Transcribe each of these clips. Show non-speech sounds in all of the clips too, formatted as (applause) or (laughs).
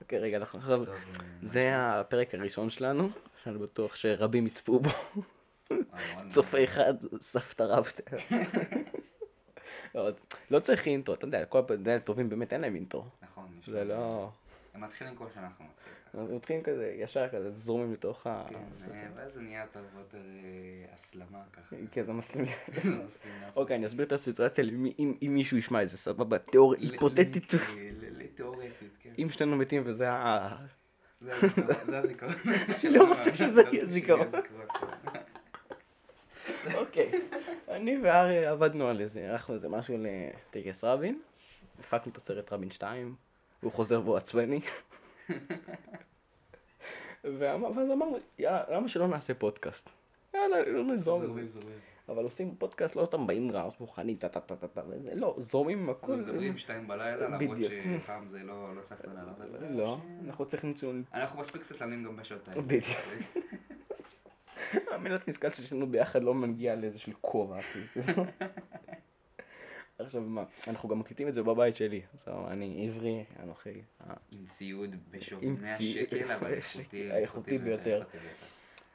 אוקיי, רגע, אנחנו עכשיו, אה, זה הפרק הראשון שלנו, שאני בטוח שרבים יצפו בו. אה. צופה אחד, סבתא רבתא. (laughs) לא, צריך אינטרו, אתה יודע, כל הפרקים טובים באמת אין להם אינטרו. נכון, זה לא... הם מתחילים כמו שאנחנו מתחילים. הם מתחילים כזה, ישר כזה, זורמים לתוך ה... כן, אה, ואז זה נהיה יותר ויותר אה, הסלמה ככה. כן, זה מסלים. (laughs) אוקיי, אני אסביר את הסיטואציה, אם- מישהו ישמע את זה, סבבה, תיאוריה היפותטית. תיאורטית, כן. אם שנינו מתים וזה ה... זה הזיכרון-. (laughs) לא רוצה שזה יהיה זיכרון. זיכרון. אוקיי. אני וארי עבדנו על איזה, ערכנו איזה משהו לטקס רבין. הפקנו את הסרט רבין 2, הוא חוזר והוא עצבני. ואז אמרנו, יאללה, למה שלא נעשה פודקאסט? יאללה, לא נזרום. זורמים, זורמים. אבל עושים פודקאסט לא סתם באים רעש מוכנים, טה טה טה טה טה, לא, זורמים עם הכל. מדברים שתיים בלילה, למרות. שפעם זה לא לא עליו. אבל- לא, אנחנו צריכים ציון. אנחנו מספיק סטלנים גם בשעות האלה. בדיוק. (laughs) המילת משכל ששלנו ביחד לא מגיע לאיזשהו כובע. עכשיו מה, אנחנו גם מקליטים את זה בבית שלי, אז אני עברי, אנוכי, אה, עם ציוד בשווי עם 100 ציוד- שקל, אבל (laughs) איכותי. האיכותי ביותר. ביותר.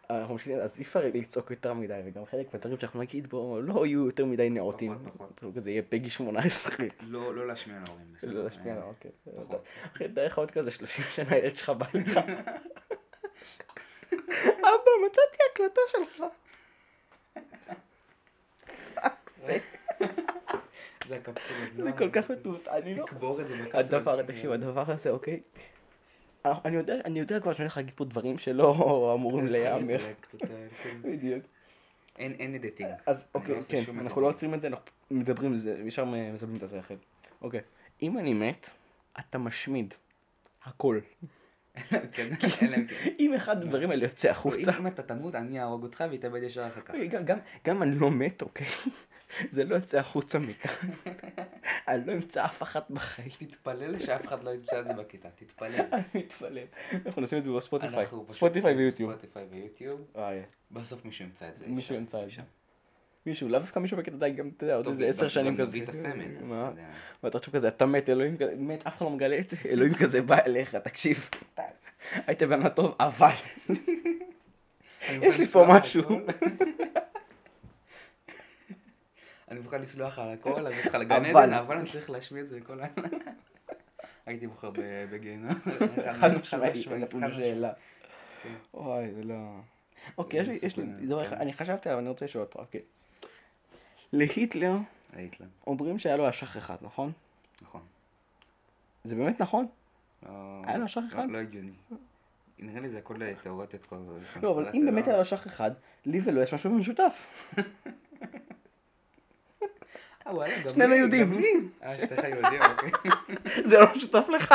אנחנו מקליטים, אז אי אפשר לצעוק יותר מדי, וגם חלק מהדברים שאנחנו נגיד בו לא יהיו יותר מדי נאותים, פחות, פחות. כזה יהיה פגי 18, לא לא להשמיע להורים. בסדר. לא להשפיע, אה, אוקיי. פחות. אחי, תאר לך עוד כזה 30 שנה ילד שלך בא לך. (laughs) אבא, מצאתי הקלטה שלך. (laughs) fuck, זה- זה הקפסולות. זה כל כך מטומטם, אני לא... תקבור את זה בקפסולות. הדבר, תקשיב, הדבר הזה, אוקיי? אני יודע, אני יודע כבר שאני הולך להגיד פה דברים שלא אמורים להיאמר. אה, בדיוק. אין editing. אז אוקיי, לא כן, אנחנו לא. עוצרים את זה, אנחנו מדברים על זה, ישר מזבלים את השכל. אוקיי, אם אני מת, אתה משמיד. הכל. כן, (laughs) אם כן. אם אחד הדברים האלה יוצא החוצה, אם אתה תמות, אני אהרוג אותך ואתאבד ישר אחר כך. גם- אני לא מת, אוקיי? זה לא יוצא החוצה מכאן. אני לא אמצא אף אחת בחיים. תתפלל שאף אחד לא ימצא את זה בכיתה, תתפלל. (laughs) אני מתפלל. אנחנו נשים את זה בספוטיפיי. ספוטיפיי ויוטיוב. ספוטיפיי ויוטיוב. אה, בסוף מישהו ימצא את זה. מישהו ימצא את זה. מישהו, לאו דווקא מישהו בכיתה די, גם, אתה יודע, עוד טוב, איזה עשר שנים כזה. נביא את הסמל, אז? אתה יודע. ואתה חושב כזה, אתה מת, אלוהים כזה, מת, אף אחד לא מגלה את זה, (laughs) אלוהים כזה בא אליך, תקשיב. היית בן אדם טוב, אבל. יש לי פה משהו. (laughs) אני מוכן לסלוח על הכל, אז אותך לגן עדן, אבל אני צריך להשמיע את זה בכל ה... (laughs) הייתי בוחר בגיהנום. (laughs) חד משמעית, חד. שאלה. כן. אוי, זה לא... אוקיי, יש לי- דבר אחד, כן. אני חשבתי עליו, אני רוצה לשאול אותך, אוקיי. להיטלר היטלר, אומרים שהיה לו אשך אחד, נכון? נכון. זה באמת נכון? לא- היה לו אשך לא- אחד? לא הגיוני. נראה לי זה הכל תיאורטיות כל זה. לא, אבל אם באמת היה לו אשך אחד, לי ולו יש משהו משותף. (laughs) אה, וואלה, גם שנינו לי, יהודים. גם לי. אה, שתיך יהודים, אוקיי. (laughs) זה לא משותף לך?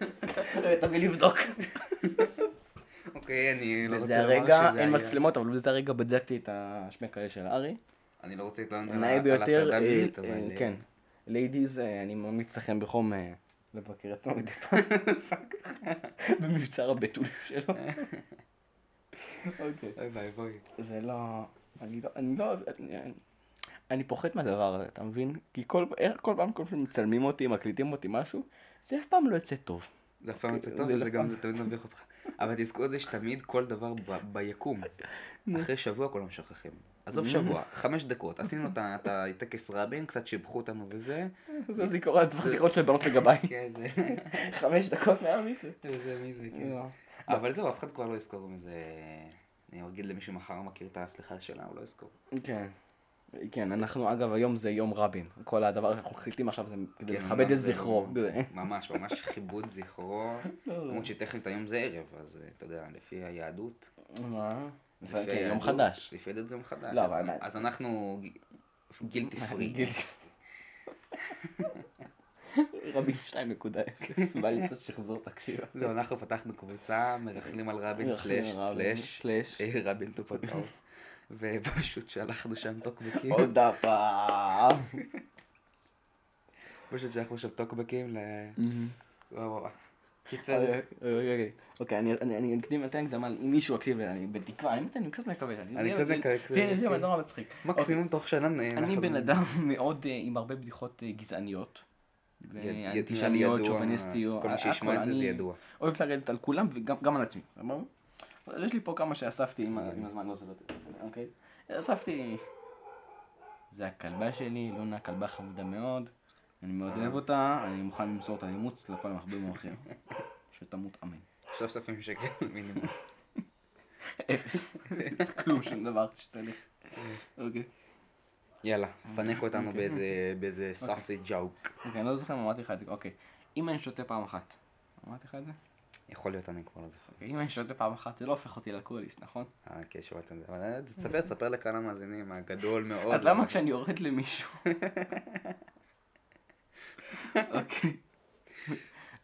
(laughs) תביא לבדוק. (laughs) אוקיי, אני לא רוצה בזה לומר הרגע, שזה אין היה- מצלמות, אבל בזה הרגע בדקתי את השמק האלה של ארי. אני לא רוצה להתלונן על ביותר, אה, אה, כן. ליידיז, אני ממליץ לכם בחום לבקר אצלו מדי פעם. במבצר הבתולים שלו. אוקיי. אוי ואבוי. זה לא... אני לא... אני לא... אני- אני פוחד מהדבר הזה, אתה מבין? כי כל כל פעם כל פעם מצלמים אותי, מקליטים אותי משהו, זה אף פעם לא יוצא טוב. זה אף פעם יוצא זה טוב, לא וזה גם פעם. זה תמיד מביך אותך. אבל תזכור את זה שתמיד כל דבר ב- ביקום. אחרי שבוע כולם שוכחים. עזוב שבוע, חמש דקות, עשינו את הטקס רבין, קצת שיבחו אותנו וזה. זה זיכרון, הטווח זיכרון של בנות לגביי. כן, זה... חמש דקות מהמיסה. זה מי זה, כן. לא. אבל זהו, אף אחד כבר לא יזכור מזה. אני אגיד למישהו מחר מכיר את הסליחה שלה, הוא לא יזכור. כן. כן, אנחנו אגב היום זה יום רבין, כל הדבר שאנחנו מחליטים עכשיו זה כדי כן, לכבד את זה- זכרו. ממש, ממש כיבוד זכרו. (laughs) למרות שטכנית היום זה ערב, אז אה, אתה יודע, לפי היהדות. מה? לפי כן, יום חדש. לפי היהדות זה יום חדש. לא, אז אנחנו גילטי פרי. (laughs) (laughs) רבין 2.0, בא לי לעשות שחזור תקשיב. זהו, אנחנו פתחנו קבוצה, מרכלים על רבין סלאש סלאש. אה, רבין טופלטאו. ופשוט שלחנו שם טוקבקים. עוד הפעם. פשוט שלחנו שם טוקבקים ל... קיצר, אוקיי, אוקיי. אוקיי, אני- אקדים, אתן הקדמה, אם מישהו יקשיב, לי, אני בתקווה, אני אני קצת מקווה. אני קצת מקווה, זה כן. נורא מצחיק. מקסימום תוך שנה... אה, אני בן אדם מאוד, אה, עם הרבה בדיחות אה, גזעניות. ואנטישמיות, שוביניסטיות, כל מי שישמע. את זה, זה ידוע. אוהב לרדת על כולם וגם גם על עצמי, סבבה? יש לי פה כמה שאספתי עם הזמן, לא זה לא אוקיי? אספתי... זה הכלבה שלי, לונה כלבה חמודה מאוד, אני מאוד אוהב אותה, אני מוכן למסור אותה לאימוץ לכל המחביבים האחרים. (laughs) שתמות אמן. 3,000 שקל (laughs) מינימום. (laughs) אפס. זה כלום, שום דבר, שתלך. אוקיי. יאללה, פנק אותנו אוקיי. באיזה- סאסי ג'אוק. אוקיי, אני לא זוכר אם אמרתי לך את זה, אוקיי. אם אני שותה פעם אחת, אמרתי לך את זה? יכול להיות, אני כבר לא זוכר. אוקיי, אם אני שותה פעם אחת, זה לא הופך אותי לאלכוהוליסט, נכון? אה, כן, שמעת את זה. אבל אה, תספר, ספר לקהל המאזינים הגדול מאוד. אז למה כשאני יורד למישהו... אוקיי.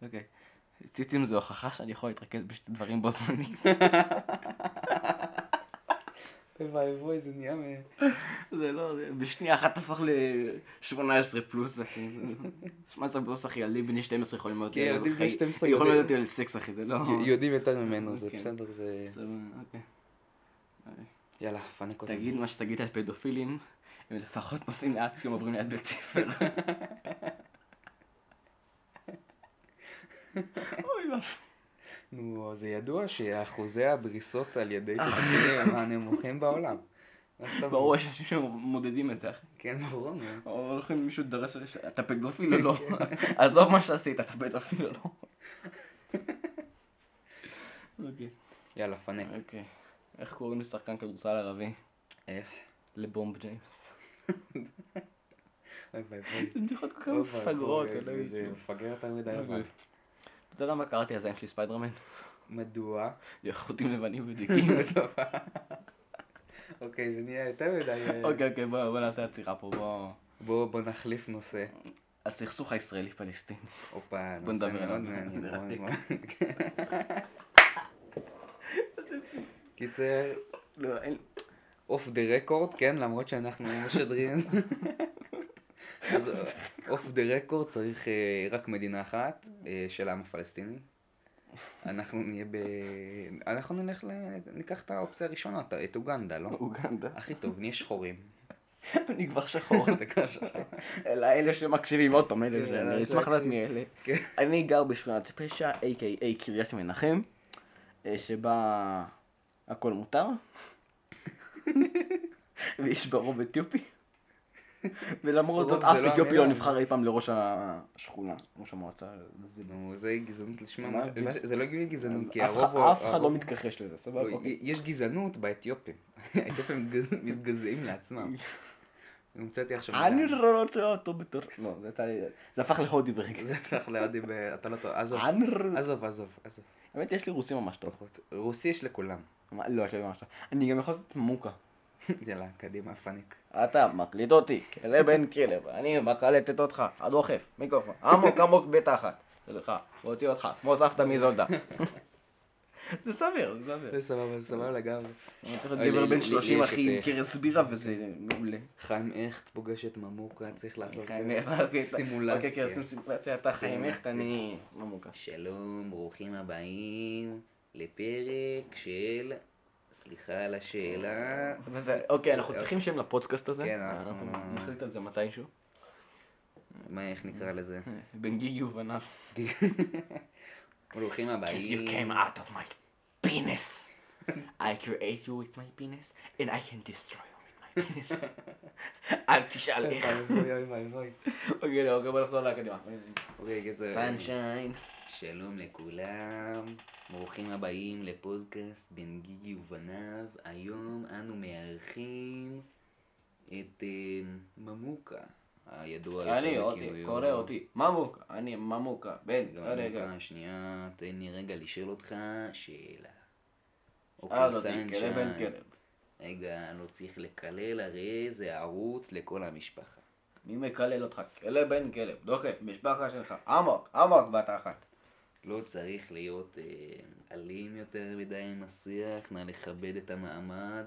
אוקיי. ציצים זה הוכחה שאני יכול להתרכז בשתי דברים בו זמנית. אוי ואבוי, זה נהיה מ... זה לא, בשנייה אחת הפך ל-18 פלוס, אחי. 18 פלוס, אחי, ילדים בני 12 יכולים להיות... כן, ילד ילדים בני אחי. 12 יכולים. להיות על סקס, אחי, זה לא... יודעים יותר ממנו, זה כן. בסדר, זה... אוקיי. יאללה, פנק אותנו. תגיד מה שתגיד על פדופילים, הם לפחות נוסעים לאט כשהם עוברים ליד בית ספר. (laughs) אוי ואבוי. נו, זה ידוע שאחוזי הדריסות על ידי פדופילים הם הנמוכים בעולם. ברור, יש אנשים שמודדים את זה, אחי. כן, ברור. או הולכים מישהו דרס על זה, אתה פדופיל או לא? עזוב מה שעשית, אתה פדופיל או לא? אוקיי. יאללה, פנק. אוקיי. איך קוראים לשחקן כדורסל ערבי? איך? לבומב ג'יימס. זה בדיחות כל כך מפגרות, זה- מפגר יותר מדי אוקיי. אתה יודע למה קראתי לזין שלי ספיידרמן? מדוע? חוטים לבנים ודביקים. (laughs) אוקיי, זה נהיה יותר מדי... אה, אוקיי, אוקיי, בוא נעשה עצירה פה, בוא... בוא בוא נחליף נושא. הסכסוך הישראלי-פלסטיני. הופה, נושא מאוד. מעניין. (laughs) קיצר, לא. off the record, כן, למרות שאנחנו משדרים (laughs) את זה. אוף דה רקורד צריך אה, רק מדינה אחת, אה, של העם הפלסטיני. אנחנו נהיה ב... אנחנו נלך ל... ניקח את האופציה הראשונה, את- אוגנדה, לא? אוגנדה. הכי טוב, נהיה שחורים. (laughs) אני כבר שחור. (laughs) אתה כבר שחור. אלא אלה שמקשיבים עוד פעם, אלה כן, אלה אשמח לדעת. מי אלה. כן. אני גר בשכונת פשע, a.k.a קריית מנחם, אה, שבה הכל מותר, (laughs) ויש בה רוב אתיופי, ולמרות זאת אף לא אתיופי. לא נבחר אי פעם לראש השכונה, ראש המועצה. זה- נו, זה גזענות לשמה, מה? מה- זה לא הגיוני גזענות, כי הרוב... אף אחד לא מתכחש לזה, סבבה? אוקיי. יש גזענות באתיופים. (laughs) האתיופים מתגז- מתגזעים לעצמם. (laughs) המצאתי עכשיו... אני. לא רוצה אותו בתור... לא, זה יצא לי... זה הפך להודי ברגע. זה הפך לידי ב... אתה לא טוב. עזוב, עזוב, עזוב, עזוב. האמת יש לי רוסי ממש טוב. רוסי יש לכולם. לא, יש לי ממש טוב. אני גם יכול לעשות מוקה. (laughs) יאללה, קדימה, פאניק. אתה מקליט אותי, כלב בן כלב, אני מקלטת אותך, הדוחף, מיקרופון, עמוק עמוק בתחת, שלך, להוציא אותך, כמו סבתא מזולדה. (laughs) זה סביר, זה סביר. זה סבבה, זה סבבה לגמרי. אני צריך להיות גבר בן לי- 30 לי אחי עם את, קרס בירה וזה מעולה. חיים הכט פוגש את ממוקה, צריך לעשות כזה הכט, אוקיי, אוקיי, סימולציה. כן, עושים סימולציה, אתה חיים הכט, אני ממוקה. שלום, ברוכים הבאים לפרק של... סליחה על השאלה. וזה, אוקיי, אנחנו צריכים שם לפודקאסט הזה, כן, אנחנו- אנחנו נחליט על זה מתישהו. מה, איך נקרא לזה? בן גיגי ובניו. (laughs) ברוכים הבאים. Because you came out of my penis. I create you with my penis, and I can destroy you. (laughs) אל תשאל איך. אוי אוי אוי אוי. אוקיי, אוקיי, בוא נחזור לאקדמיה. אוקיי, כזה... סנשיין. שלום לכולם, ברוכים הבאים לפודקאסט בן גיגי ובניו. היום אנו מארחים את אה, ממוקה, הידוע אני, יותר אותי, קורא אותי. ממוקה, אני ממוקה. בן, רגע. שנייה, תן לי רגע לשאול אותך שאלה. אוקיי, סנשיין. רגע, לא צריך לקלל, הרי זה ערוץ לכל המשפחה. מי מקלל אותך? כלב בן כלב. דוחף, משפחה שלך. עמוק, עמוק בת אחת. לא צריך להיות אה, אלים יותר מדי עם השיח, נא לכבד את המעמד.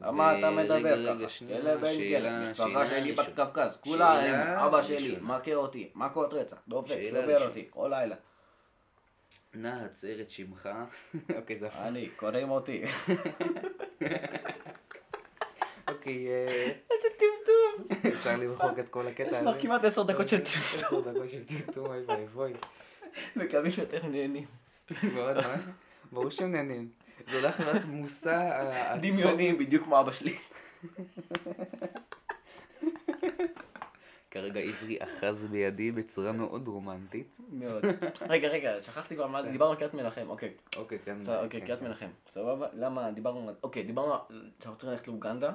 על מה אתה מדבר ככה? כלב בן כלב. משפחה שלי ראשונה. בקווקז. כולה. אבא שלי. מכה אותי. מכות רצח. דופק, שובר. אותי. כל לילה. נא הצר את שמך. (laughs) אוקיי, זה הפוך. אני, קוראים אותי. אוקיי, אה, איזה טמטום. אפשר למחוק את כל הקטע יש הזה. כבר כמעט עשר דקות של טמטום. עשר דקות של טמטום, אוי ואבוי. (laughs) מקווים שאתם נהנים. מאוד מה? ברור שהם נהנים. זה הולך להיות מושא ה- הצחוק. דמיוני, בדיוק כמו אבא שלי. (laughs) כרגע עברי אחז בידי בצורה מאוד רומנטית. מאוד. (laughs) רגע, רגע, שכחתי כבר מה זה, דיברנו על קריית מנחם, אוקיי. אוקיי, כן. אוקיי. קריית מנחם, סבבה? למה דיברנו על... אוקיי, דיברנו. שאנחנו צריכים ללכת לאוגנדה,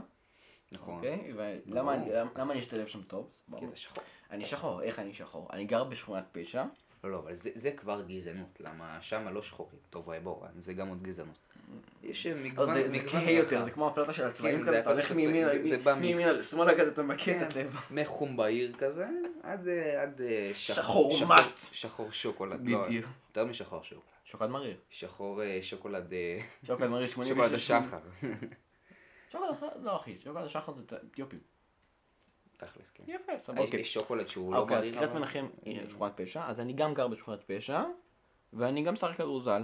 נכון. אוקיי? ולמה אני- למה אני אשתלב שם טוב? כי. אתה שחור. אני שחור, איך אני שחור? אני גר בשכונת פשע. לא, לא, אבל זה, כבר גזענות, למה שם לא שחורים. טוב, וואי, בוא, זה גם עוד גזענות. יש לא, מגוון, זה- זה כהה יותר. זה כמו הפלטה של הצבעים כן, כזה, זה אתה הולך מימין לשמאלה כזה, אתה מכיר את כן. הצבע. מחום בהיר כזה, עד, אה, אה, שחור מת. שחור שוקולד, לא, בדיוק. יותר משחור שוקולד. שוקולד מריר. שחור אה, שוקולד, אה, שוקולד מריר 86. שוקולד השחר. שוקולד לא אחי, שוקולד השחר זה אתיופים. תכלס, כן. יפה, סבבה. יש- שוקולד שהוא לא אוקיי, אז מריר. קריית מנחם היא שכונת פשע, אז אני גם גר בשכונת פשע, ואני גם שר כדורזל.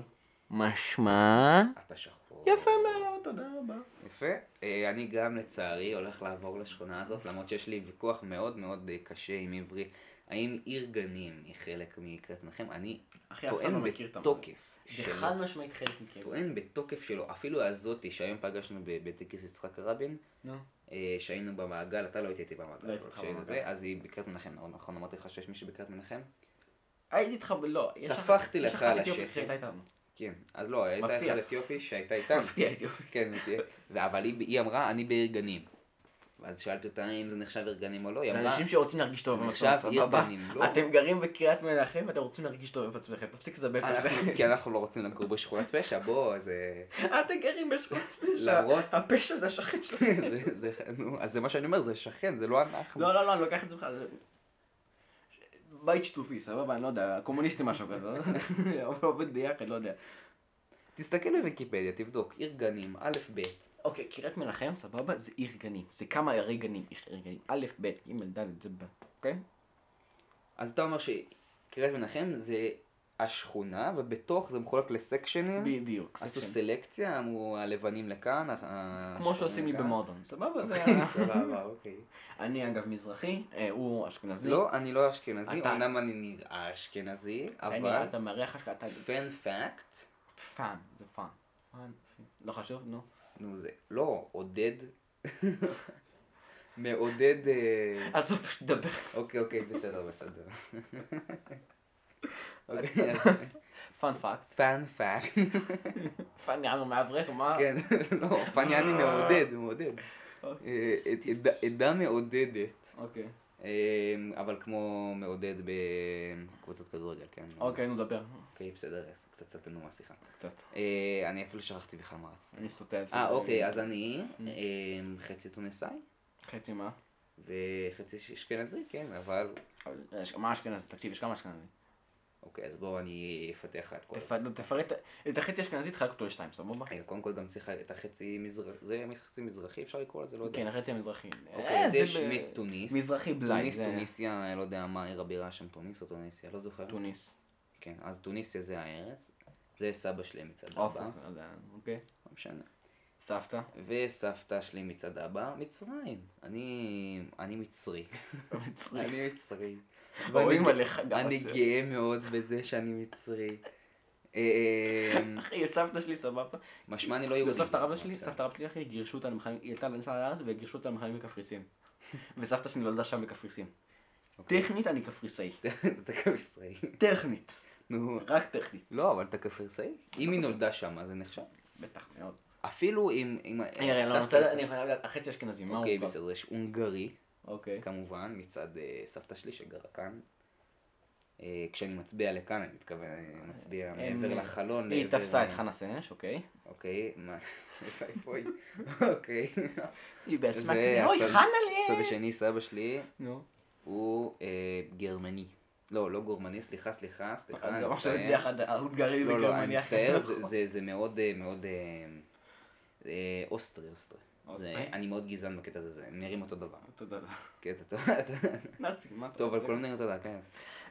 משמע... אתה שחור. יפה מאוד, תודה רבה. יפה. אה, אני גם לצערי הולך לעבור לשכונה הזאת, למרות שיש לי ויכוח מאוד מאוד אה, קשה עם עברי. האם עיר גנים היא חלק מקריית מנחם? אני טוען לא בתוקף. זה. חד משמעית חלק מכם. טוען בתוקף שלו, אפילו הזאתי שהיום פגשנו ב- בטקס יצחק רבין. אה, שהיינו במעגל, אתה לא היית איתי במעגל, לא הייתי איתך במעגל. אז היא בקריית מנחם, נכון, נכון, אמרתי לך שיש מישהו בקריית מנחם? הייתי איתך, לא. טפחתי לך על השכם. כן, אז לא, הייתה מפתיע. אחד אתיופי שהייתה איתנו. מפתיע אתיופי. כן. ו- אבל היא, היא אמרה, אני בעיר גנים. ואז שאלתי אותה אם זה נחשב עיר גנים או לא, היא זה אמרה, אנשים שרוצים להרגיש טוב עם עצמם, עיר סבבה? לא. אתם גרים בקריית מנחם ואתם רוצים להרגיש טוב עם עצמכם, תפסיק לזבב את הזה. כי אנחנו לא רוצים לגור בשכונת פשע, בוא, זה... אתם גרים בשכונת פשע. למרות- הפשע זה השכן שלכם. (laughs) זה, זה, אז זה מה שאני אומר, זה שכן, זה לא אנחנו. לא, לא, לא, אני לוקח את זה בכלל. בית שיתופי, סבבה? אני לא יודע, קומוניסטי משהו כזה. לא? (laughs) עובד ביחד, לא יודע. תסתכל בוויקיפדיה, תבדוק, עיר גנים, א', ב', אוקיי, קריית מנחם, סבבה? זה עיר גנים. זה כמה ערי גנים. יש עיר גנים. א', ב', ג', ד', זה ב... אוקיי? אז אתה אומר שקריית מנחם זה השכונה, ובתוך זה מחולק לסקשנים. בדיוק. עשו. סלקציה, אמרו הלבנים לכאן, כמו שעושים לי לכאן. במועדון, סבבה? זה... אוקיי, סבבה, אוקיי. (laughs) אני אגב מזרחי, אה, הוא אשכנזי. לא, אני לא אשכנזי, אמנם אני נראה אשכנזי, אבל נראה, אתה השקעה, אתה... fun fact, fun, זה fun. fun, לא חשוב, נו. נו זה, לא, עודד, מעודד, אה, עזוב, פשוט דבר. אוקיי, אוקיי, בסדר, בסדר. אוקיי, אז fun fact. fun fact, פאן יענו מאברך, מה? כן, (laughs) לא, פניאני מעודד, מעודד. אוקיי. אה, עד- עדה- מעודדת, אוקיי. אה, אבל כמו מעודד בקבוצת כדורגל, כן? אוקיי, נו, דבר. אוקיי, בסדר, קצת סטנו מהשיחה. קצת. אה, אני אפילו שכחתי בכלל מה רציתי. אני סוטה. אה, אוקיי, אז אני Mm. אה, חצי טוניסאי חצי מה? וחצי אשכנזי, כן, אבל... מה אשכנזי? תקשיב, יש כמה אשכנזי. אוקיי, אז בואו אני אפתח לך את כל... תפ- לא, תפרט, את החצי אשכנזי תחלק אותו לשתיים, סבבה? קודם כל גם צריך את החצי מזרחי, זה חצי מזרחי אפשר לקרוא לזה, לא יודע. כן, החצי המזרחי. אוקיי, אה, אז יש מתוניס. מזרחי בלאי. תוניס, טוניסיה, לא יודע מה עיר הבירה שם, תוניס או טוניסיה, לא זוכר. תוניס. כן, אז טוניסיה זה הארץ. זה סבא שלי מצד עופר, אבא, לא יודע, אוקיי. לא משנה. סבתא. וסבתא שלי מצד אבא, מצרים. אני, אני מצרי. מצרי. אני מצרי. אני. גאה מאוד בזה שאני מצרי. אה, אחי, את סבתא שלי סבבה. משמע אני לא יהודי. סבתא רבא שלי. סבתא רבא שלי אחי, גירשו אותה למחנה, היא עלתה לנסוע לארץ וגירשו אותה למחנה בקפריסין. (laughs) וסבתא שלי נולדה שם בקפריסין. אוקיי. טכנית אני קפריסאי. (laughs) אתה קפריסאי. טכנית. נו. רק טכנית. לא, אבל אתה קפריסאי? אם היא נולדה שם, אז זה נחשב. בטח מאוד. אפילו אם... לא, אני חייב לדעת, החצי אשכנזי, מה הוא? אוקיי, כבר? בסדר, יש הונגרי, אוקיי. כמובן, מצד אה, סבתא שלי שגרה כאן. אה, כשאני מצביע לכאן, אני מתכוון, אני מצביע מעבר לחלון. היא לעבר, תפסה את אה, חנה סנש, אוקיי. אוקיי, מה? איפה היא? אוקיי. היא בעצמה זה אוי, הצד- חנה הצד לי! השני, סבא שלי, נו. הוא אה, גרמני. לא, לא גורמני, סליחה, סליחה, סליחה, זה אני ממש מצטער. ביחד, ההונגרי לא, לא, אני וגרמניה. מצטער, זה- (laughs) זה- זה מאוד, אה, מאוד אה, אה, אוסטרי, אוסטרי. זה- אני מאוד גזען בקטע הזה, הם נראים אותו דבר. כן, טוב, אתה- (laughs) נאצי, מה אתה טוב, אבל? כולם נראים אותו דבר, כן.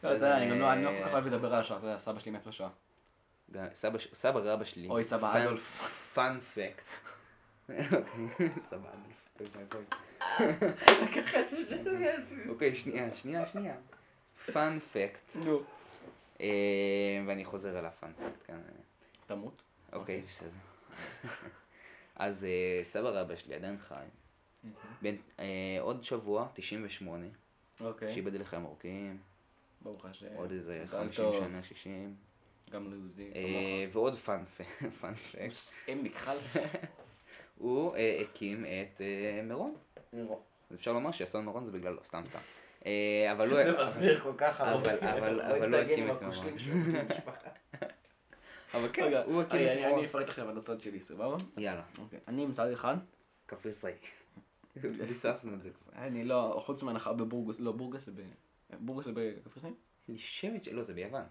לא, אתה יודע, אני לא לא אה, כל כך אוהב לדבר על השואה, אתה יודע, סבא שלי מת בשואה. סבא רבא שלי. אוי, סבא אדולף. fact. אוקיי, (laughs) סבא אדולף. (laughs) אוקיי, שנייה, שנייה, שנייה. fun fact, נו. ואני חוזר על הפאנ פקט כאן. תמות. אוקיי, בסדר. אז אה, סבא רבא שלי עדיין חי. בן, אה, עוד שבוע, 98, אוקיי. שייבדל לחיים ארוכים, ברוך השם. עוד איזה מזל 50 טוב. שנה, 60. גם ליהודי. אה, ועוד פאנ פקט, עמק חלאס. הוא אה, הקים את אה, מירון. אז אפשר לומר שאסון מירון זה בגללו, סתם סתם. אה, אבל הוא... זה מסביר כל כך הרבה. אבל- אבל לא הקים את מירון. אבל כן, רגע, הוא הקים אני- את אני- אפרט עכשיו על הצד שלי, סבבה? יאללה, אוקיי. אני מצד אחד, קפריסאי. (laughs) ביססנו את זה קצת. אני לא, חוץ מהנחה בבורגוס, לא, בורגוס זה ב... בורגוס זה חושבת ש... לא, זה ביוון.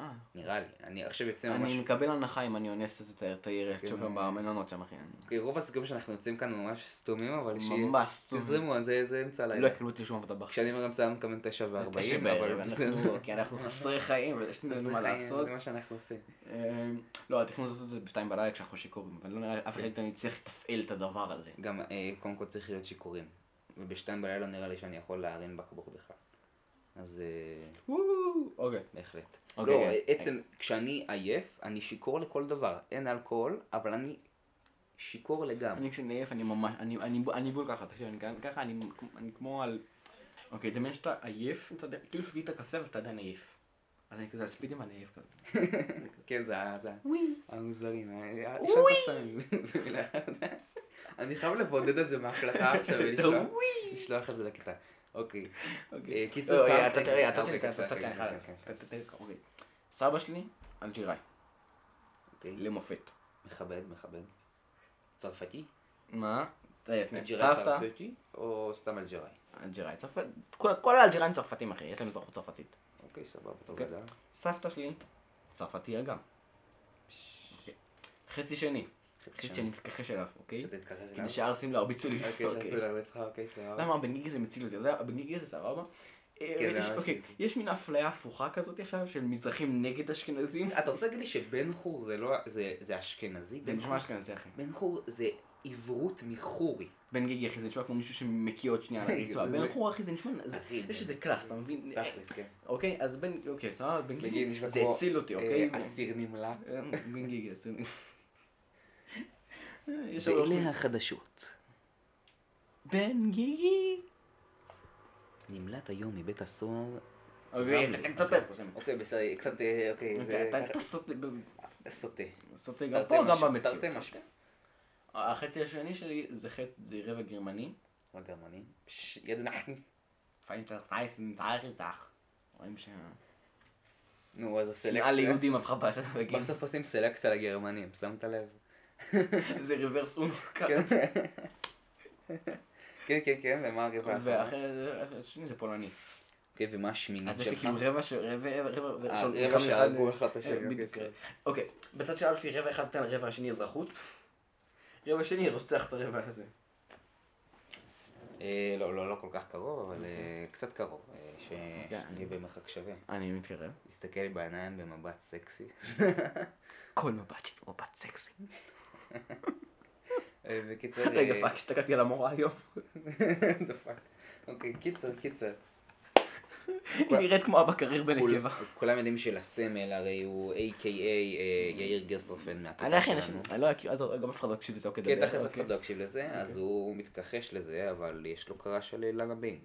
אה. נראה לי. אני עכשיו יוצא ממש... אני מקבל הנחה אם אני אונס איזה תייר תייר כן. שוב במלונות שם, אחי. אוקיי, רוב הסיכויים שאנחנו יוצאים כאן ממש סתומים, אבל שיהיה... ממש סתומים. תזרמו, זה זה אמצע לא הלילה. יקבלו אותי לשום עבודה בחיים. כשאני אומר אמצע הלילה מקבל תשע וארבעים, אבל בסדר. כי אנחנו חסרי חיים ויש לנו זה מה לעשות. זה מה שאנחנו עושים. אה, לא, התכנון לעשות את זה בשתיים בלילה כשאנחנו שיכורים, אבל לא נראה לי אף אחד מאיתנו יצליח לתפעל את הדבר הזה. גם, אה, קודם כל צריך להיות שיכורים. ובשתיים בלילה נראה לי שאני יכול להרים בקבוק בכלל. אז אה, אוקיי. בהחלט. אוקיי, לא, אוקיי. עצם, כשאני עייף, אני שיכור לכל דבר. אין אלכוהול, אבל אני שיכור לגמרי. אני כשאני עייף אני ממש, אני- אני אני בול ככה, תקשיב, אני ככה, אני אני כמו על... אוקיי, דמיין שאתה עייף, כאילו שתית קפה אבל אתה עדיין עייף. אז אני כזה הספידים ואני עייף כזה. (laughs) כן, זה. המוזרים. אה, יש לנו סמים. (laughs) אני חייב לבודד את זה מההקלטה עכשיו (laughs) ולשלוח לשלוח את זה לכיתה. אוקיי. אוקיי. אה, קיצור, לא, פעם- רגע, הצד שלי, הצד אוקיי, ת- ת- ת- אוקיי. סבא שלי, אלג'יראי, אוקיי. למופת. מכבד, מכבד. צרפתי? מה? אה, סבתא, צרפתי? או סתם אלג'יראי? אלג'יראי, צרפת, כל- האלג'יראים צרפתים אחי, יש להם אזרחות צרפתית. אוקיי, סבבה, אוקיי. לדעת. סבתא שלי, צרפתייה גם. אוקיי. חצי שני, חצי שני. שאני מתכחש אליו, אוקיי? שתתכחש אליו. כדי שהערסים לא ירביצו לי. אוקיי. שעשו לה אצלך, אוקיי, סבבה. למה הבן גיגי זה מציל אותי? אתה יודע, הבן גיגי זה סבבה? אה, כן. אוקיי, יש מין אפליה הפוכה כזאת עכשיו של מזרחים נגד אשכנזים. אתה רוצה להגיד לי שבן חור זה לא, זה- אשכנזי? זה נשמע? אשכנזי אחי. בן חור זה עברות מחורי. בן גיגי אחי זה נשמע כמו מישהו שמקיא עוד שנייה על (laughs) הרצועה. בן חור אחי זה נשמע, יש איזה קלאס, אתה מבין? תכלס, כן. אוקיי, אז בן, אוקיי, סבבה, בן גיגי זה הציל אותי, אה, אוקיי? אסיר נמלט. אה, בן גיגי, אסיר. שם- ואלה החדשות. בן גיגי. נמלט היום מבית הסוהר. אוקיי. אוקיי, בסדר, קצת, אה, אוקיי, אוקיי, זה אתה- סוטה- סוטה. סוטה גם פה, גם במציאות. תרתי משמע. החצי השני שלי זה חטא, זה רבע גרמני. הגרמנים. פש, יד איתך. רואים ש... נו, אז שנאה הסלקציה. ליהודים הפכה. בסוף עושים סלקציה לגרמנים, שמת לב? (laughs) זה ריברס אונו. כן. כן, כן, כן, ומה הרבע האחרון? ואחרי זה, השני זה פולני. אוקיי, ומה השמינית אז יש לי שלך? כאילו רבע ש... רבע, רבע, אה, רבע אחד שהרגו אחד- את השני, אה, אוקיי. אוקיי, בצד של אבא שלי רבע אחד נותן לרבע השני אזרחות. רבע שני רוצח את הרבע הזה. אה, לא, לא, לא כל כך קרוב, אבל אה, קצת קרוב. אה, כן. שנהיה במרחק שווה. אני מתקרב. תסתכל בעיניים במבט סקסי. כל מבט שלי מבט סקסי. אה, בקיצור... רגע, אה, fuck, הסתכלתי על המורה היום. (laughs) אוקיי, קיצר, קיצר. היא נראית כמו אבא קריר בנקבה. כול- כולם יודעים שלסמל הרי הוא A.K.A. אה, יאיר גרסטרופן אני מהקטע שלנו. אני לא אכיר, אז גם אף אחד לא יקשיב לזה, אוקיי, כן, תכלס אף אוקיי. אחד לא יקשיב לזה, אז הוא מתכחש לזה, אבל יש לו קרא של לנה בינג.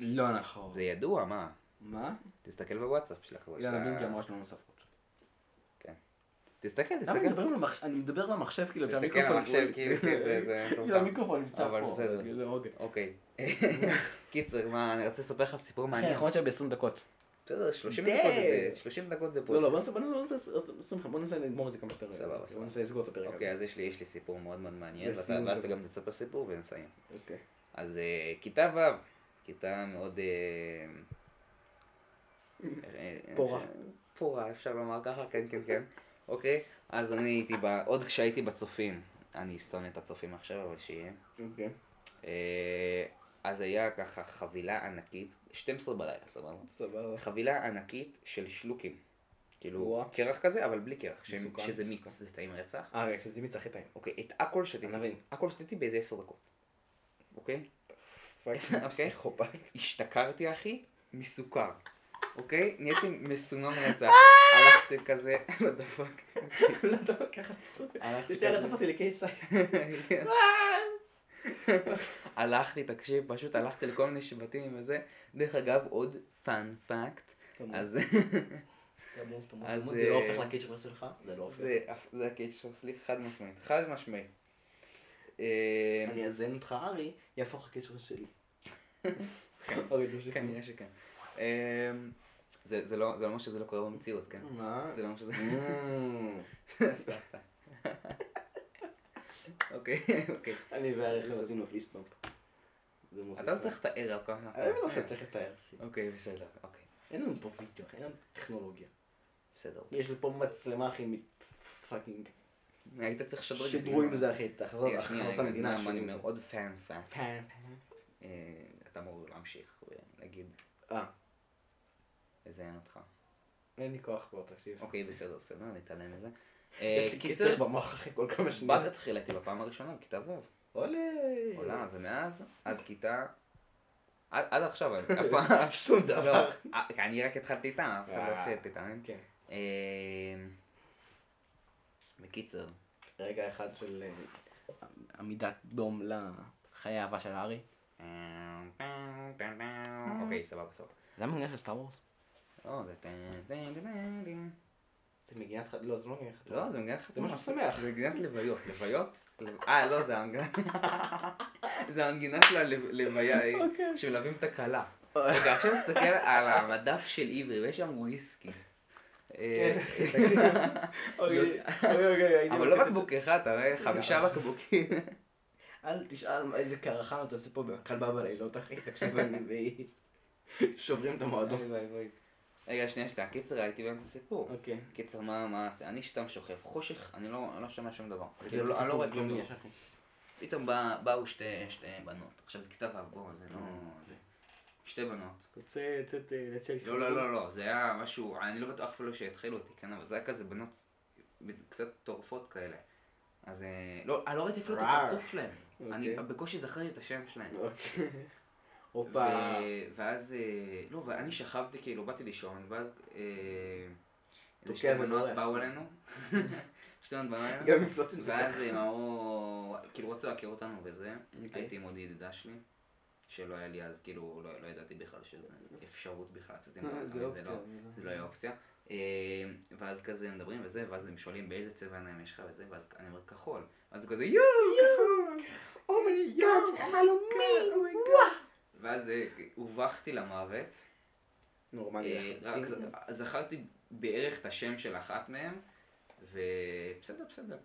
לא נכון. זה ידוע, מה? מה? תסתכל בוואטסאפ של הקרוא יאללה, בינגי אמרה שלנו נוספות. תסתכל, תסתכל. אני מדבר למחשב כאילו, תסתכל כשהמיקרופון- המחשב, כאילו, כן, זה-. (laughs) כאילו המיקרופון נמצא פה. אבל בסדר. כאילו, אוקיי. אוקיי. (laughs) קיצר, מה, אני רוצה לספר לך סיפור כן, מעניין. אנחנו עכשיו ב-20 דקות. בסדר, 30 די. דקות זה 30 דקות זה פה. לא, לא, בוא נעשה, בוא נעשה, בוא נעשה 25, בוא נעשה לגמור את זה כמה שיותר. סבבה, בוא סבבה. נעשה לסגור את הפרק. אוקיי, אז יש לי סיפור מאוד מאוד מעניין, ואז אתה. גם תספר סיפור ונסיים. אוקיי. אז אה, כיתה ו', כיתה מאוד... אה, (laughs) אה, פורה. פורה, אפשר לומר ככה, כן, כן, כן. אוקיי, אז אני הייתי, ב- עוד כשהייתי בצופים, אני שונא את הצופים עכשיו, אבל שיהיה. אוקיי. אה, אז היה ככה חבילה ענקית, 12 בלילה, סבבה? סבבה. חבילה ענקית של שלוקים. כאילו. קרח כזה, אבל בלי קרח, שזה. מיץ, זה טעים רצח. אה, רגע, שזה מיץ הכי טעים. אוקיי, את הכל שתיתי, ענבים. הכל שתיתי באיזה 10 דקות. אוקיי? פאקינג אוקיי. פסיכופת. השתכרתי אחי מסוכר, אוקיי? נהייתי מסומם רצח. הלכתי כזה, what the fuck. לא מה ככה יש לי כזה. הרי תפרתי לקייסי. הלכתי, תקשיב, פשוט הלכתי לכל מיני שבטים וזה. דרך אגב, עוד פאנ פאקט. אז אז, זה לא אה, הופך לקיצ'ר שלך? זה לא הופך. זה הקשר שלי חד משמעית. חד משמעית. אה, אני אזן אותך ארי, יהפוך לקיצ'ר שלי. (laughs) אוקיי, תמשיך. כנראה שכן. זה זה לא זה לא אומר שזה לא קורה במציאות, כן? מה? זה לא אומר שזה... Mm. (laughs) סתם, סתם. אוקיי, אוקיי. אני והערך עשינו fist bump. זה מוסיף. אתה לא צריך לתאר על כל מה שאנחנו אני לא עושים. צריך לתאר. אוקיי, בסדר, אוקיי. אין לנו פה וידאו, אין לנו טכנולוגיה. בסדר. יש לי פה מצלמה, אחי, מ fucking. היית צריך לשדרג את זה. שידרו עם זה, אחי, תחזור, את המדינה. אני. מאוד fun fun. fun, אה, אתה אמור להמשיך ולהגיד אה, לזיין אותך. אין לי כוח כבר, תקשיב. אוקיי, בסדר, בסדר, נתעלם מזה. יש לי אה, קיצר במוח, אחי, כל כמה שניות. בת התחיל איתי בפעם הראשונה בכיתה ו'. עולה. עולה, ומאז עד כיתה... עד עכשיו, אף (laughs) פעם... שום דבר. לא, אה, אני רק התחלתי איתה, אף אחד לא אה. התחיל אתה מבין? כן. אה, בקיצר, רגע אחד של אה, עמידת דום לחיי אהבה של הארי. אוקיי, סבבה, סבבה. זה המנגן של סטאר וורס? לא, זה... טן, טן, טן. זה מגינת חתונה? לא, זה לא מגינת חתונה. לא, זה מגינת חתונה. משהו שמח. זה מגינת לוויות. לוויות? אה, לא, זה המנגינה. (laughs) זה המנגינה של הלוויה, אוקיי. שמלווים את הכלה. רגע, עכשיו נסתכל על המדף של עברי, ויש שם וויסקי. אה, (laughs) הייתי אבל לא בקבוק אחד, אתה רואה? חמישה בקבוקים. של- (laughs) אל תשאל איזה קרחן אתה עושה פה בכלבה בלילות, אחי. תקשיב, אני שוברים את המועדון. רגע, שנייה, שנייה, קיצר, הייתי באמצע סיפור. אוקיי. קיצר, מה, מה עושה? אני סתם שוכב, חושך, אני לא אני לא שומע שום דבר. כאילו, אני לא רואה כלום. פתאום בא- באו שתי שתי בנות. עכשיו זה כיתה ו', בוא, זה לא... זה... שתי בנות. רוצה לצאת אה, לצאת לא, לא, לא, לא, זה היה משהו, אני לא בטוח אפילו שהתחילו אותי, כן, אבל זה היה כזה בנות קצת טורפות כאלה. אז אה, לא, אני לא ראיתי אפילו את. הפרצוף שלהם. אני אוקיי. בקושי זכרתי את השם שלהם. הופה. ו- ואז, אה, לא, ואני שכבתי, כאילו, באתי לישון, ואז איזה שתי בנות. באו אלינו, (laughs) שתי בנות באו אלינו, גם מפלוטים זה ואז. הם אמרו, כאילו רצו להכיר אותנו וזה, אוקיי. הייתי עם עוד ידידה שלי, שלא היה לי אז, כאילו, לא, לא ידעתי בכלל שזה אפשרות בכלל לצאת עם אה, זה אופציה. לא, זה לא היה אופציה. אה, ואז כזה מדברים וזה, ואז הם שואלים באיזה צבע עיניים יש לך וזה, ואז אני אומר כחול. ואז הוא כזה יואו, כחול. oh my god, חלומי. ואז אה, הובכתי למוות. נורמלי. אה. רק זכרתי בערך את השם של אחת מהם, ובסדר, בסדר.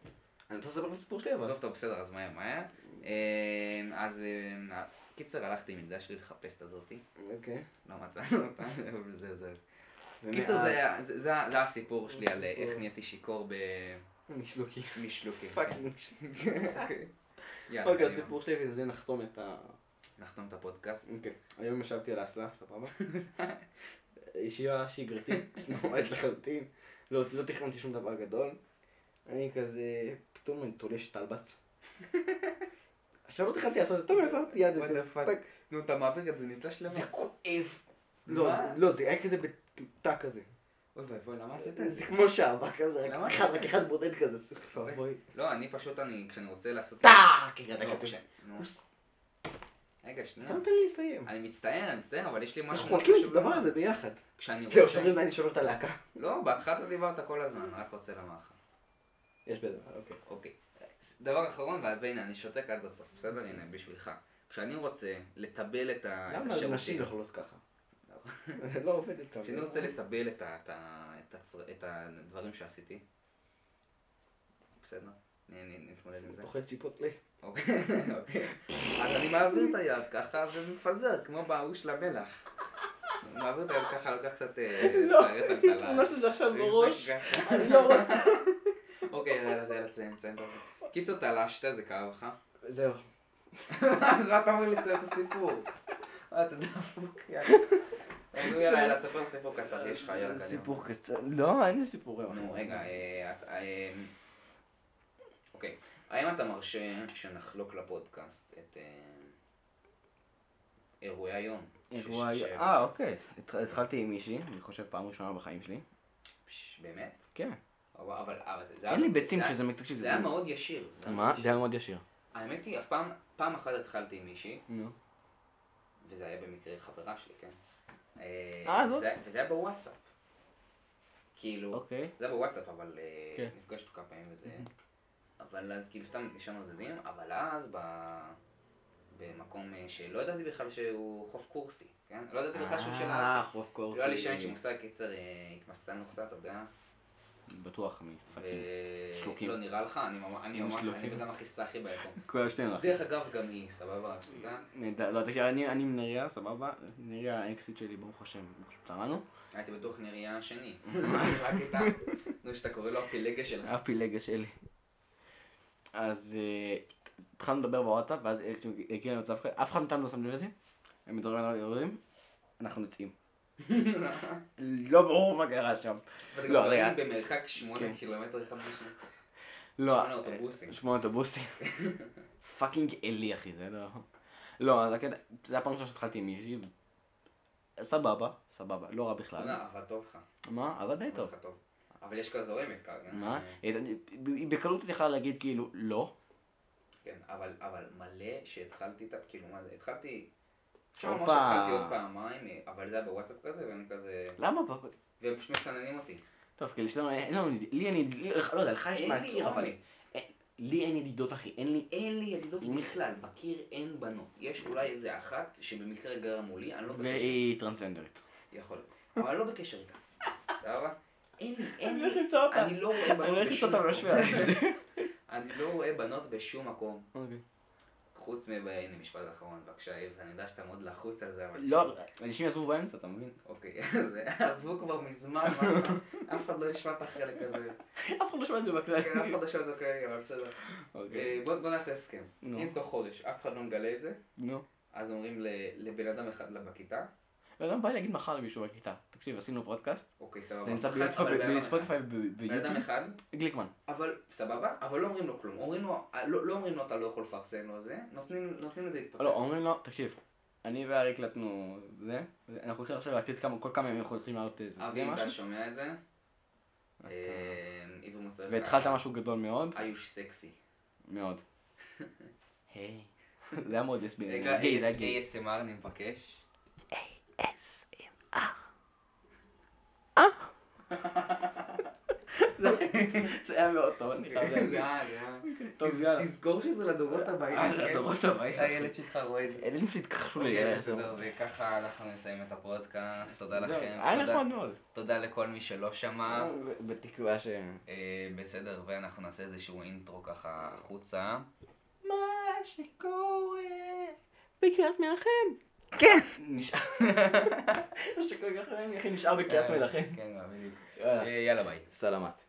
אני רוצה לספר את הסיפור שלי אבל. טוב, טוב, בסדר, אז מהר, מהר. אה, אז אה, קיצר, הלכתי עם ידידה שלי לחפש את הזאתי, אוקיי. לא מצאנו אותה, אבל זהו, זהו. קיצר, זה זה- זה זה הסיפור שלי על איך נהייתי שיכור משלוקי. במשלוקים. fucking. יאללה, אוקיי. הסיפור שלי ובזה נחתום את ה... נחתום את הפודקאסט. אוקיי. היום ישבתי על האסלה, סבבה? (laughs) ישיבה שגרתית, (laughs) נורמלית לחלוטין. לא לא תכננתי שום דבר גדול. אני כזה, פתאום אני תולש טלבץ. (laughs) עכשיו לא תכננתי לעשות את זה, טוב העברתי יד. נו, אתה מעביר את זה, נתלש למה? זה כואב. לא? זה- לא, זה היה כזה בתא כזה. אוי ואבוי, למה עשית את זה? זה כמו שעבה כזה? רק אחד, רק אחד בודד כזה, סוף. לא, אני פשוט, אני, כשאני רוצה לעשות... טאק! לא, הגעת כש- כזה. נו. רגע, שנייה. אתה נותן לי לסיים. אני מצטער, אני מצטער, אבל יש לי משהו אנחנו מאוד חולקים את הדבר. הזה ביחד. כשאני זהו, רוצה... שוברים אני שובר את הלהקה. לא, בהתחלה אתה דיברת כל הזמן, אני רק רוצה לומר לך. יש בזה, אוקיי. אוקיי. דבר אחרון, והנה, אני שותק עד הסוף, בסדר? הנה, בשבילך. כשאני רוצה לטבל את ה- את למה השירותים... נשים יכולות ככה? זה (laughs) לא עובד אצלם. כשאני רוצה לטבל את הדברים שעשיתי, בסדר? נ- נתמודד עם זה. פוחד צ'יפוטלי. אוקיי, אוקיי. אז אני מעביר את היד ככה ומפזר, כמו בהוא של המלח. מעביר את היד ככה, לוקח קצת סיירת על תלה. תמונה של זה עכשיו בראש. אני לא רוצה. אוקיי, יאללה, יאללה, תסיים, תסיים את זה. קיצור, תלשת, זה כאב לך. זהו. אז מה אתה אומר לי לסיים את הסיפור? אה, אתה דפוק, יאללה. נו, יאללה, יאללה, תספר סיפור קצר, יש לך, יאללה, קדימה. סיפור קצר. לא, אין לי סיפורים. נו, רגע, אה, אה, אוקיי. האם אתה מרשה שנחלוק לפודקאסט את... אה, אירועי היום. אירוע... ש- ש- אה, אוקיי. התח- התחלתי עם מישהי, אני חושב פעם ראשונה בחיים שלי. באמת? כן. אבל, אבל, אבל זה, זה אין היה- לי ביצים זה היה- כשזה... תקשיב, זה היה מאוד ישיר. היה מה? זה. היה מאוד ישיר. האמת היא, אף פעם, פעם אחת התחלתי עם מישהי. וזה היה במקרה חברה שלי, כן? אה, אה, זאת? וזה- וזה היה בוואטסאפ. כאילו, אוקיי. זה היה בוואטסאפ, אבל אה, כן. נפגשנו כמה פעמים וזה. אבל אז כאילו סתם נשארנו דודים, אבל אז ב... במקום אה, שלא ידעתי בכלל שהוא חוף קורסי, כן? לא ידעתי בכלל שהוא של אה, אסי. חוף קורסי. לא היה לי שם איזשהו מושג, קיצר, אה, התמסטלנו קצת, אתה יודע. בטוח מפאקינג. שלוקים. לא נראה לך, אני ממש, אני ממש. אני בן אדם הכי סאחי ביקום. כל השתינו. דרך אגב, גם היא, סבבה, רק שתדע. נהדר. לא, תקשיב, אני נריה, סבבה? נריה האקסיט שלי, ברוך השם, השם, פתרנו. הייתי בטוח נריה השני. (laughs) רק איתה. נו, שאתה קורא לו הפילגה שלך. הפילגה שלי. אז אה, התחלנו לדבר בוואטסאפ, ואז אה, הגיע למצב כזה, אף אחד מאיתנו לא שם לב לזה, הם מדברים על אירועים, אנחנו יוצאים. (laughs) לא ברור מה קרה שם. לא, גם רגע. במרחק שמונה כן. קילומטר אחד משני. לא, שמונה אוטובוסים. שמונה אוטובוסים. (laughs) fucking אלי אחי, זה לא... לא, הקטע, זה הפעם ראשונה שהתחלתי עם מישהי, סבבה, סבבה, לא רע בכלל. עבד טוב לך. מה? עבד די עבד טוב. לך. אבל יש כזה זורמת כרגע. מה? היא בקלות יכולה להגיד כאילו לא. כן, אבל, אבל מלא שהתחלתי איתה, כאילו מה זה, התחלתי... אפשר לומר הופה. שהתחלתי עוד פעמיים, אה, אבל זה היה בוואטסאפ כזה, ואני כזה... למה? והם פשוט מסננים אותי. טוב, כי לשנינו אין לנו, לי אין, לי- לא יודע, לך יש אין לי מהקיר, אבל לי אין ידידות אחי, אין לי, אין לי ידידות בכלל, בקיר אין בנות. יש אולי איזה אחת שבמקרה גרה מולי, אני לא בקשר. והיא טרנסג'נדרית. יכול להיות. אבל אני לא בקשר איתה. סבבה? אין לי, אין לי. אותה. אני לא רואה בנות בשום מקום. (laughs) אני לא רואה בנות בשום מקום. אוקיי. חוץ מ... הנה, משפט אחרון, בבקשה, איב, אני יודע שאתה מאוד לחוץ על זה, אבל... לא, אנשים יעזבו באמצע, אתה מבין? אוקיי, (laughs) אז עזבו כבר מזמן, (laughs) אף אחד לא ישמע את החלק הזה. אף אחד לא שומע את זה כן, בכלל. אף אחד לא שואל את זה כאלה, אבל בסדר. אוקיי. אה, בוא בוא נעשה הסכם. אם תוך חודש אף אחד לא מגלה את זה. אז אומרים לבן אדם אחד בכיתה, לא, גם בא לי להגיד מחר למישהו בכיתה. תקשיב, עשינו פודקאסט. אוקיי, סבבה. זה נמצא אדם בספוטיפיי אחד. בן אדם וביוטיוב. אחד, גליקמן. אבל סבבה, אבל לא אומרים לו כלום. אומרים לו, לא לא אומרים לו אתה לא יכול לפרסם לו זה, נותנים לזה להתפתח. לא, אומרים לו, תקשיב, אני ואריק הקלטנו זה, אנחנו הולכים עכשיו להקליט כל כמה ימים אנחנו הולכים לעלות איזה, זה אבי, אם אתה משהו. שומע את זה, אה. והתחלת משהו גדול מאוד, איוש סקסי. מאוד. (laughs) היי. (laughs) זה היה מאוד לסבי, רגע, גיי, זה היה אני מבקש. (laughs) זה היה מאוד טוב, אני חייב זה להגיד. היה, זה היה. טוב, תז- יאללה. תזכור שזה לדורות הבאים. אה, כן? לדורות הבאים. הילד שלך רואה את זה. הילדים שלי התכחשו לי. אוקיי, אה, בסדר, וככה אנחנו נסיים את הפודקאסט. תודה לכם. היה נחמד מאוד. תודה לכל מי שלא שמע. בתקווה ש... אה, בסדר, ואנחנו נעשה איזשהו אינטרו ככה החוצה. מה שקורה בקריית מנחם. כן. נשאר. (laughs) נשאר בקריית מנחם. כן, בדיוק. יאללה. אה, יאללה ביי. סלמת.